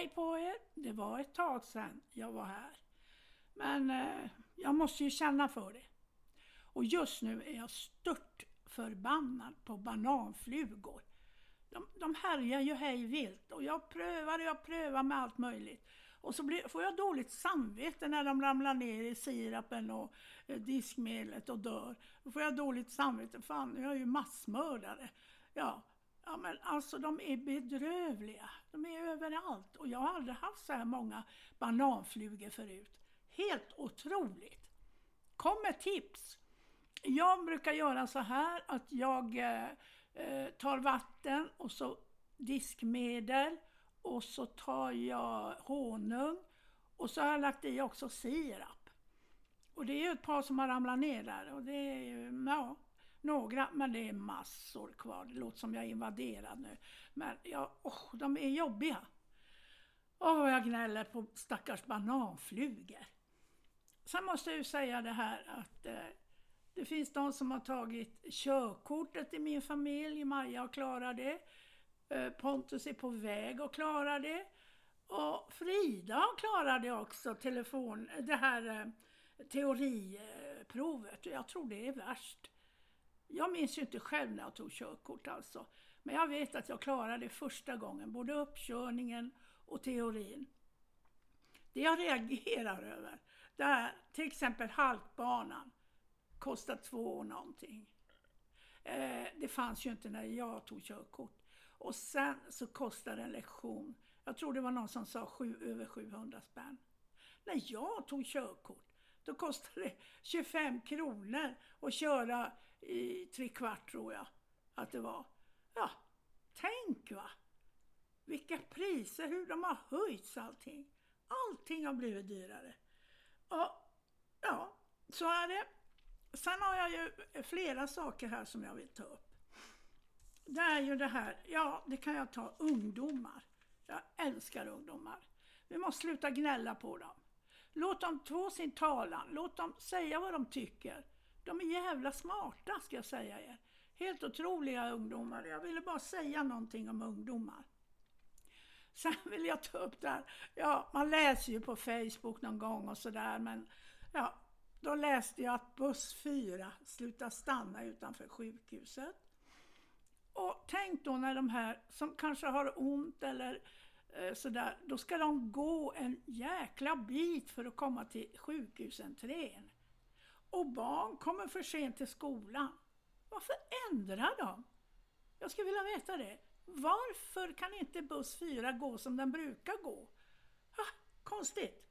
Hej på er! Det var ett tag sedan jag var här. Men eh, jag måste ju känna för det. Och just nu är jag stört förbannad på bananflugor. De, de härjar ju hej vilt och jag prövar och jag prövar med allt möjligt. Och så blir, får jag dåligt samvete när de ramlar ner i sirapen och eh, diskmedlet och dör. Då får jag dåligt samvete. Fan, jag är ju massmördare. Ja, ja, men alltså de är bedrövliga. De är överallt. Och jag har aldrig haft så här många bananflugor förut. Helt otroligt. Kom med tips! Jag brukar göra så här att jag eh, eh, tar vatten och så diskmedel och så tar jag honung och så har jag lagt i också sirap. Och det är ju ett par som har ramlat ner där och det är ju, ja, några, men det är massor kvar. Det låter som jag är invaderad nu. Men ja, oh, de är jobbiga. Åh, oh, jag gnäller på stackars bananflugor. Sen måste jag ju säga det här att eh, det finns de som har tagit körkortet i min familj. Maja har klarat det. Eh, Pontus är på väg att klara det. Och Frida har klarat det också, telefon, det här eh, teoriprovet. Jag tror det är värst. Jag minns ju inte själv när jag tog körkort alltså. Men jag vet att jag klarade det första gången, både uppkörningen och teorin. Det jag reagerar över, det är till exempel halkbanan. Kostar två och någonting. Eh, det fanns ju inte när jag tog körkort. Och sen så kostade en lektion, jag tror det var någon som sa sju, över 700 spänn. När jag tog körkort, då kostade det 25 kronor att köra i tre kvart tror jag att det var. Ja, tänk va! Vilka priser, hur de har höjts allting. Allting har blivit dyrare. Och ja, så är det. Sen har jag ju flera saker här som jag vill ta upp. Det är ju det här, ja det kan jag ta, ungdomar. Jag älskar ungdomar. Vi måste sluta gnälla på dem. Låt dem få sin talan, låt dem säga vad de tycker. De är jävla smarta ska jag säga er. Helt otroliga ungdomar. Jag ville bara säga någonting om ungdomar. Sen vill jag ta upp det här, ja man läser ju på Facebook någon gång och sådär men ja, då läste jag att buss 4 slutar stanna utanför sjukhuset. Och tänk då när de här som kanske har ont eller eh, sådär, då ska de gå en jäkla bit för att komma till sjukhusentrén. Och barn kommer för sent till skolan. Varför ändrar de? Jag skulle vilja veta det. Varför kan inte buss 4 gå som den brukar gå? Ha, konstigt.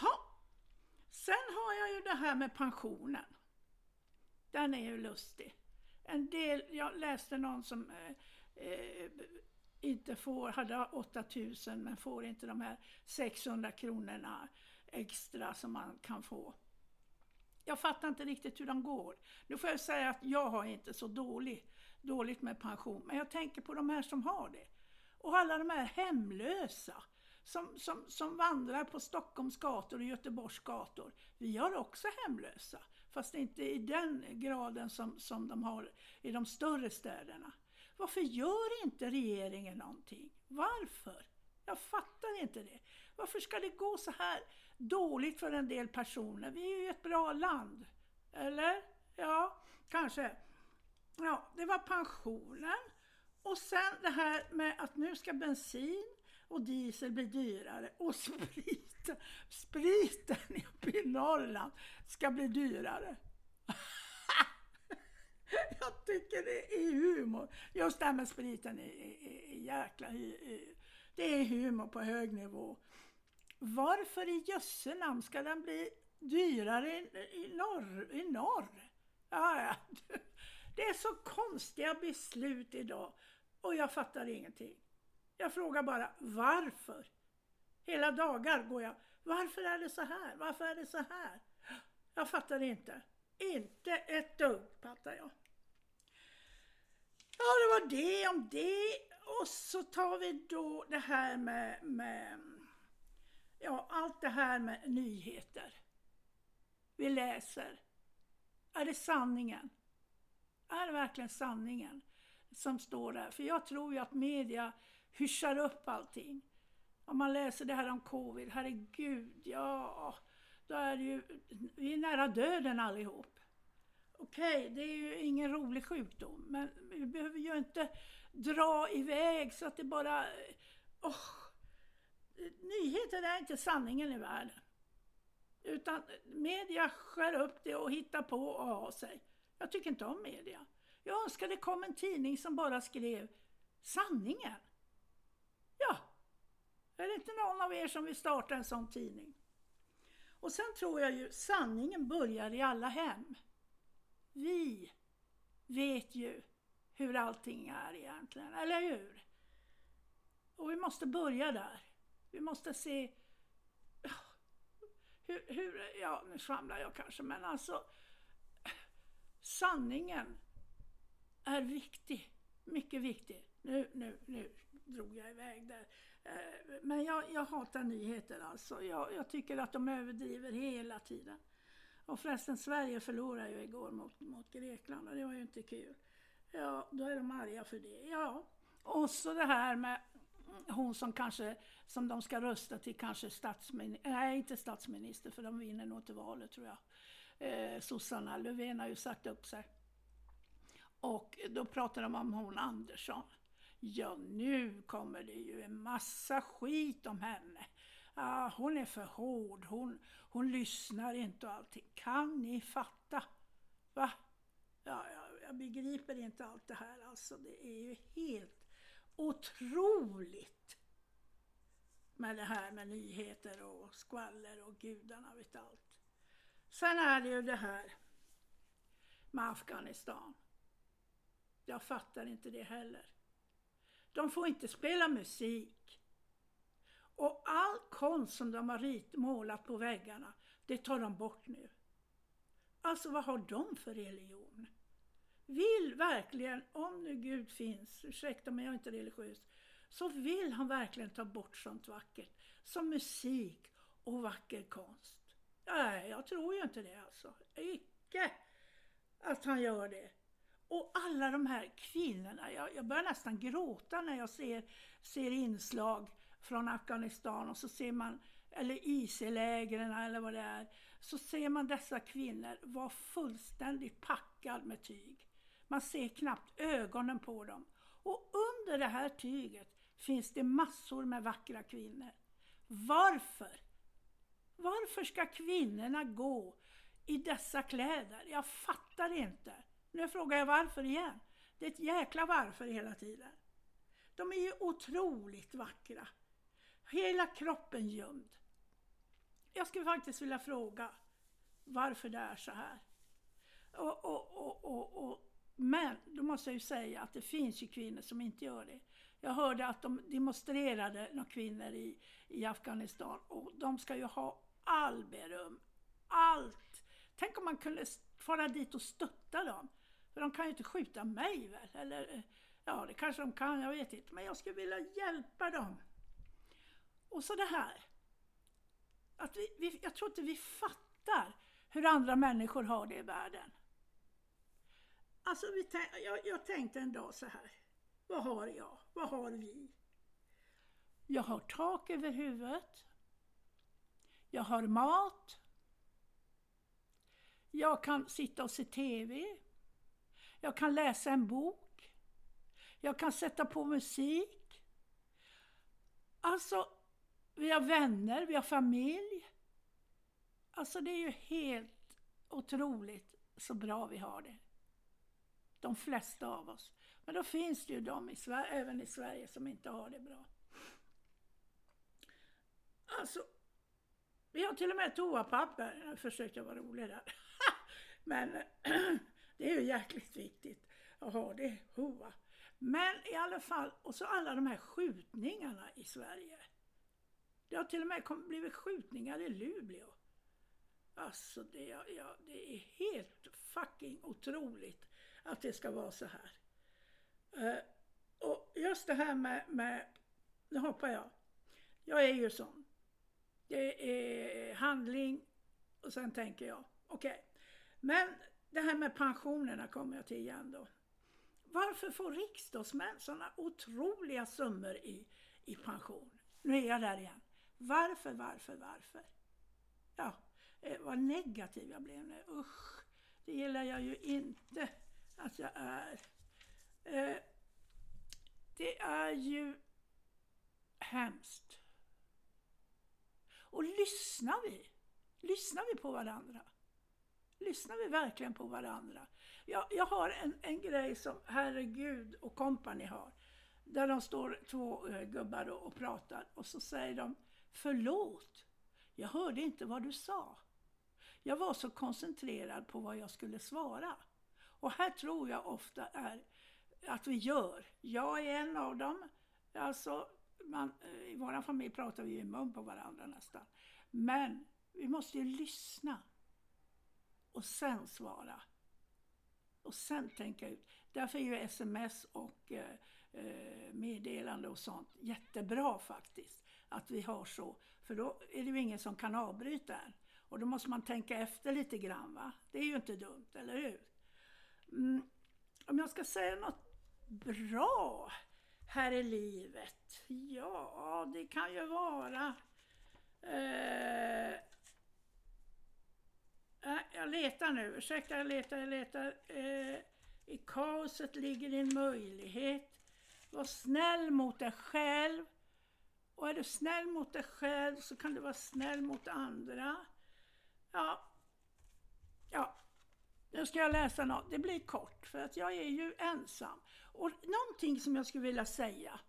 Ha. Sen har jag ju det här med pensionen. Den är ju lustig. En del, jag läste någon som eh, eh, inte får, hade 8000 men får inte de här 600 kronorna extra som man kan få. Jag fattar inte riktigt hur de går. Nu får jag säga att jag har inte så dålig, dåligt med pension, men jag tänker på de här som har det. Och alla de här hemlösa som, som, som vandrar på Stockholms gator och Göteborgs gator. Vi har också hemlösa, fast inte i den graden som, som de har i de större städerna. Varför gör inte regeringen någonting? Varför? Jag fattar inte det. Varför ska det gå så här dåligt för en del personer? Vi är ju ett bra land. Eller? Ja, kanske. Ja, det var pensionen. Och sen det här med att nu ska bensin och diesel bli dyrare och spriten, spriten uppe i Norrland ska bli dyrare. Jag tycker det är humor. Just det här med spriten är, är, är jäkla det är humor på hög nivå. Varför i jösse namn ska den bli dyrare i, i, norr, i norr? Ja, ja. Det är så konstiga beslut idag och jag fattar ingenting. Jag frågar bara varför? Hela dagar går jag, varför är det så här? Varför är det så här? Jag fattar inte. Inte ett dugg fattar jag. Ja, det var det om det. Och så tar vi då det här med, med ja, allt det här med nyheter. Vi läser. Är det sanningen? Är det verkligen sanningen som står där? För jag tror ju att media hyschar upp allting. Om man läser det här om covid, herregud, ja, då är det ju, vi är nära döden allihop. Okej, okay, det är ju ingen rolig sjukdom, men vi behöver ju inte dra iväg så att det bara... Oh, nyheter är inte sanningen i världen. Utan media skär upp det och hittar på och har sig. Jag tycker inte om media. Jag önskar det kom en tidning som bara skrev sanningen. Ja, är det inte någon av er som vill starta en sån tidning? Och sen tror jag ju sanningen börjar i alla hem. Vi vet ju hur allting är egentligen, eller hur? Och vi måste börja där. Vi måste se hur, hur ja nu svamlar jag kanske, men alltså sanningen är viktig, mycket viktig. Nu, nu, nu drog jag iväg där. Eh, men jag, jag hatar nyheter alltså. Jag, jag, tycker att de överdriver hela tiden. Och förresten, Sverige förlorade ju igår mot, mot Grekland och det var ju inte kul. Ja, då är de arga för det. Ja, och så det här med hon som kanske, som de ska rösta till kanske statsminister, nej inte statsminister för de vinner nog inte valet tror jag. Eh, sossarna, Löfven har ju sagt upp sig. Och då pratar de om hon Andersson. Ja, nu kommer det ju en massa skit om henne. Ah, hon är för hård, hon, hon lyssnar inte och allting. Kan ni fatta? Va? Ja, ja, jag begriper inte allt det här alltså. Det är ju helt otroligt med det här med nyheter och skvaller och gudarna vet allt. Sen är det ju det här med Afghanistan. Jag fattar inte det heller. De får inte spela musik. Och all konst som de har rit, målat på väggarna, det tar de bort nu. Alltså vad har de för religion? Vill verkligen, om nu Gud finns, ursäkta mig jag är inte religiös, så vill han verkligen ta bort sånt vackert som musik och vacker konst. Nej, jag tror ju inte det alltså. Icke att han gör det. Och alla de här kvinnorna, jag, jag börjar nästan gråta när jag ser, ser inslag från Afghanistan och så ser man, eller IC-lägren eller vad det är, så ser man dessa kvinnor vara fullständigt packad med tyg. Man ser knappt ögonen på dem. Och under det här tyget finns det massor med vackra kvinnor. Varför? Varför ska kvinnorna gå i dessa kläder? Jag fattar inte. Nu frågar jag varför igen. Det är ett jäkla varför hela tiden. De är ju otroligt vackra. Hela kroppen gömd. Jag skulle faktiskt vilja fråga varför det är så här. Och, och, och, och, men då måste jag ju säga att det finns ju kvinnor som inte gör det. Jag hörde att de demonstrerade, några kvinnor i, i Afghanistan, och de ska ju ha all beröm. Allt! Tänk om man kunde fara dit och stötta dem. För de kan ju inte skjuta mig väl? Eller, eh, ja, det kanske de kan, jag vet inte. Men jag skulle vilja hjälpa dem. Och så det här. Att vi, vi, jag tror inte vi fattar hur andra människor har det i världen. Alltså, vi, jag, jag tänkte en dag så här. Vad har jag? Vad har vi? Jag har tak över huvudet. Jag har mat. Jag kan sitta och se TV. Jag kan läsa en bok. Jag kan sätta på musik. Alltså, vi har vänner, vi har familj. Alltså det är ju helt otroligt så bra vi har det. De flesta av oss. Men då finns det ju de i Sverige, även i Sverige som inte har det bra. Alltså, vi har till och med toapapper. Jag försökte vara rolig där. Men det är ju jäkligt viktigt att ha det. Hoa. Men i alla fall, och så alla de här skjutningarna i Sverige. Det har till och med blivit skjutningar i Luleå. Alltså det, ja, det är helt fucking otroligt att det ska vara så här. Eh, och just det här med, med, nu hoppar jag. Jag är ju sån. Det är handling och sen tänker jag, okej. Okay. Men det här med pensionerna kommer jag till igen då. Varför får riksdagsmän sådana otroliga summor i, i pension? nu är jag där igen. Varför, varför, varför? Ja, eh, vad negativ jag blev nu. Usch, det gillar jag ju inte att jag är. Eh, det är ju hemskt. Och lyssnar vi? Lyssnar vi på varandra? Lyssnar vi verkligen på varandra? Jag, jag har en, en grej som Herregud och kompani har. Där de står två eh, gubbar och, och pratar och så säger de Förlåt, jag hörde inte vad du sa. Jag var så koncentrerad på vad jag skulle svara. Och här tror jag ofta är att vi gör. Jag är en av dem. Alltså, man, eh, I vår familj pratar vi i mun på varandra nästan. Men vi måste ju lyssna. Och sen svara. Och sen tänka ut. Därför är ju sms och eh, eh, meddelande och sånt jättebra faktiskt. Att vi har så. För då är det ju ingen som kan avbryta en. Och då måste man tänka efter lite grann. Va? Det är ju inte dumt, eller hur? Mm. Om jag ska säga något bra här i livet? Ja, det kan ju vara... Eh, äh, jag letar nu, ursäkta jag letar, jag letar. Eh, I kaoset ligger din möjlighet. Var snäll mot dig själv. Och är du snäll mot dig själv så kan du vara snäll mot andra. Ja, ja. Nu ska jag läsa något. Det blir kort för att jag är ju ensam. Och någonting som jag skulle vilja säga.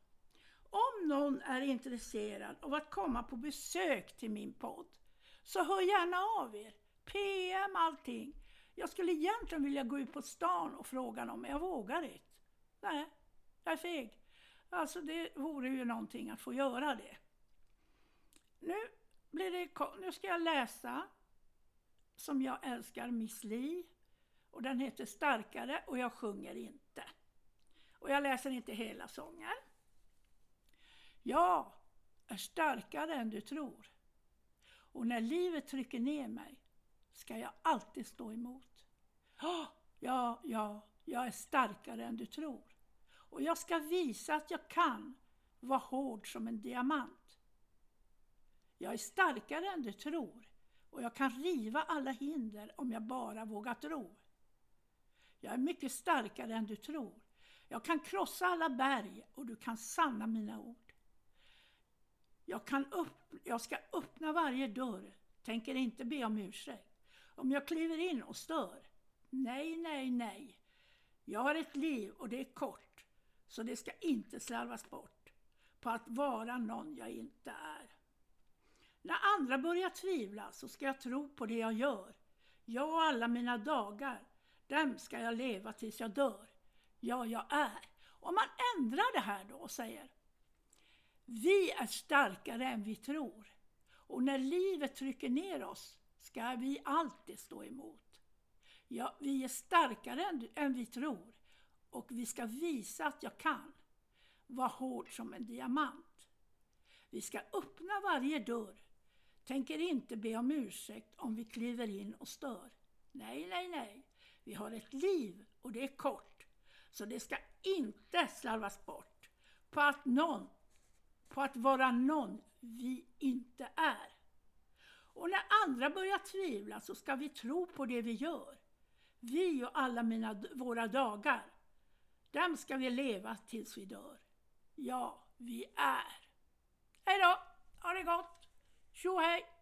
Om någon är intresserad av att komma på besök till min podd så hör gärna av er. PM allting. Jag skulle egentligen vilja gå ut på stan och fråga någon men jag vågar inte. Nej, jag är feg. Alltså det vore ju någonting att få göra det. Nu, blir det, nu ska jag läsa som jag älskar Miss Li. Och den heter Starkare och jag sjunger inte. Och jag läser inte hela sången. Jag är starkare än du tror. Och när livet trycker ner mig ska jag alltid stå emot. Ja, ja, jag är starkare än du tror. Och jag ska visa att jag kan vara hård som en diamant. Jag är starkare än du tror och jag kan riva alla hinder om jag bara vågar tro. Jag är mycket starkare än du tror. Jag kan krossa alla berg och du kan sanna mina ord. Jag, kan upp, jag ska öppna varje dörr, tänker inte be om ursäkt. Om jag kliver in och stör. Nej, nej, nej. Jag har ett liv och det är kort, så det ska inte slarvas bort på att vara någon jag inte är. När andra börjar tvivla så ska jag tro på det jag gör. Jag och alla mina dagar, dem ska jag leva tills jag dör. Ja, jag är. Om man ändrar det här då och säger Vi är starkare än vi tror. Och när livet trycker ner oss ska vi alltid stå emot. Ja, vi är starkare än, än vi tror och vi ska visa att jag kan. Var hård som en diamant. Vi ska öppna varje dörr. Tänker inte be om ursäkt om vi kliver in och stör. Nej, nej, nej. Vi har ett liv och det är kort. Så det ska inte slarvas bort på att någon, på att vara någon vi inte är. Och när andra börjar tvivla så ska vi tro på det vi gör. Vi och alla mina, våra dagar, dem ska vi leva tills vi dör. Ja, vi är. Hej då! Ha det gott! Tjo hej!